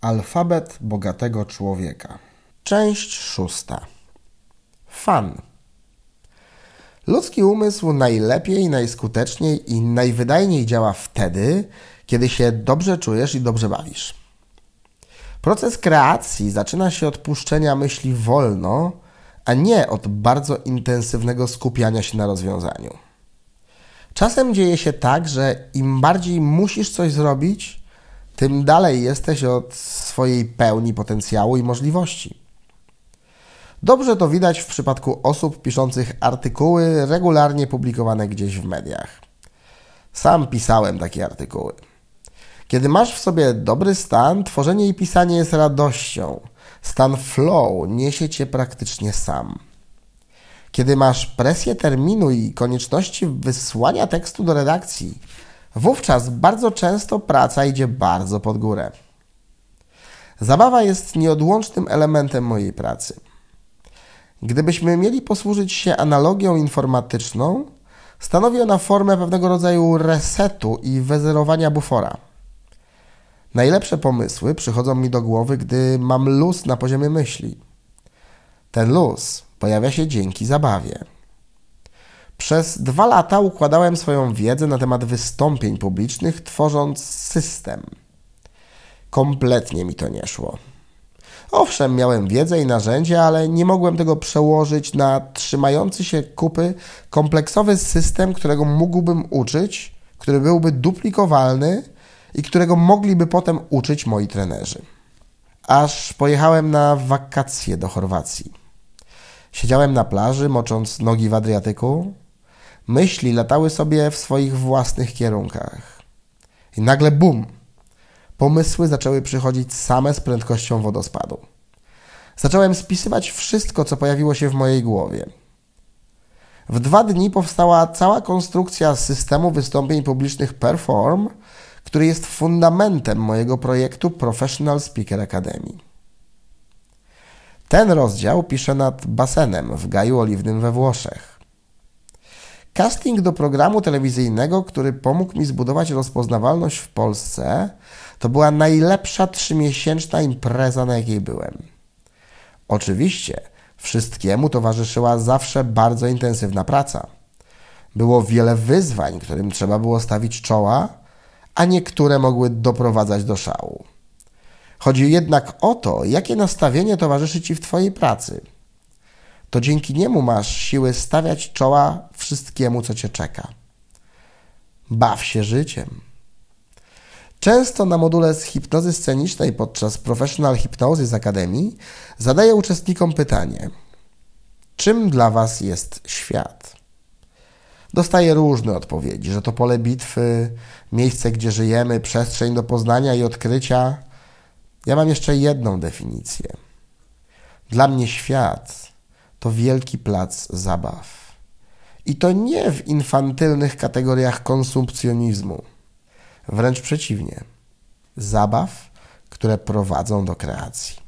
Alfabet bogatego człowieka. Część szósta. Fan. Ludzki umysł najlepiej, najskuteczniej i najwydajniej działa wtedy, kiedy się dobrze czujesz i dobrze bawisz. Proces kreacji zaczyna się od puszczenia myśli wolno, a nie od bardzo intensywnego skupiania się na rozwiązaniu. Czasem dzieje się tak, że im bardziej musisz coś zrobić, tym dalej jesteś od swojej pełni potencjału i możliwości. Dobrze to widać w przypadku osób piszących artykuły regularnie publikowane gdzieś w mediach. Sam pisałem takie artykuły. Kiedy masz w sobie dobry stan, tworzenie i pisanie jest radością. Stan flow niesie cię praktycznie sam. Kiedy masz presję terminu i konieczności wysłania tekstu do redakcji, Wówczas bardzo często praca idzie bardzo pod górę. Zabawa jest nieodłącznym elementem mojej pracy. Gdybyśmy mieli posłużyć się analogią informatyczną, stanowi ona formę pewnego rodzaju resetu i wyzerowania bufora. Najlepsze pomysły przychodzą mi do głowy, gdy mam luz na poziomie myśli. Ten luz pojawia się dzięki zabawie. Przez dwa lata układałem swoją wiedzę na temat wystąpień publicznych, tworząc system. Kompletnie mi to nie szło. Owszem, miałem wiedzę i narzędzia, ale nie mogłem tego przełożyć na trzymający się kupy kompleksowy system, którego mógłbym uczyć, który byłby duplikowalny i którego mogliby potem uczyć moi trenerzy. Aż pojechałem na wakacje do Chorwacji. Siedziałem na plaży, mocząc nogi w Adriatyku, Myśli latały sobie w swoich własnych kierunkach. I nagle bum! Pomysły zaczęły przychodzić same z prędkością wodospadu. Zacząłem spisywać wszystko, co pojawiło się w mojej głowie. W dwa dni powstała cała konstrukcja systemu wystąpień publicznych Perform, który jest fundamentem mojego projektu Professional Speaker Academy. Ten rozdział piszę nad basenem w Gaju Oliwnym we Włoszech. Casting do programu telewizyjnego, który pomógł mi zbudować rozpoznawalność w Polsce, to była najlepsza trzymiesięczna impreza, na jakiej byłem. Oczywiście, wszystkiemu towarzyszyła zawsze bardzo intensywna praca. Było wiele wyzwań, którym trzeba było stawić czoła, a niektóre mogły doprowadzać do szału. Chodzi jednak o to, jakie nastawienie towarzyszy Ci w Twojej pracy – to dzięki niemu masz siły stawiać czoła wszystkiemu, co cię czeka. Baw się życiem. Często na module z hipnozy scenicznej podczas Professional Hypnosis Academy zadaję uczestnikom pytanie: czym dla Was jest świat? Dostaję różne odpowiedzi, że to pole bitwy, miejsce, gdzie żyjemy, przestrzeń do poznania i odkrycia. Ja mam jeszcze jedną definicję. Dla mnie świat to wielki plac zabaw. I to nie w infantylnych kategoriach konsumpcjonizmu. Wręcz przeciwnie. Zabaw, które prowadzą do kreacji.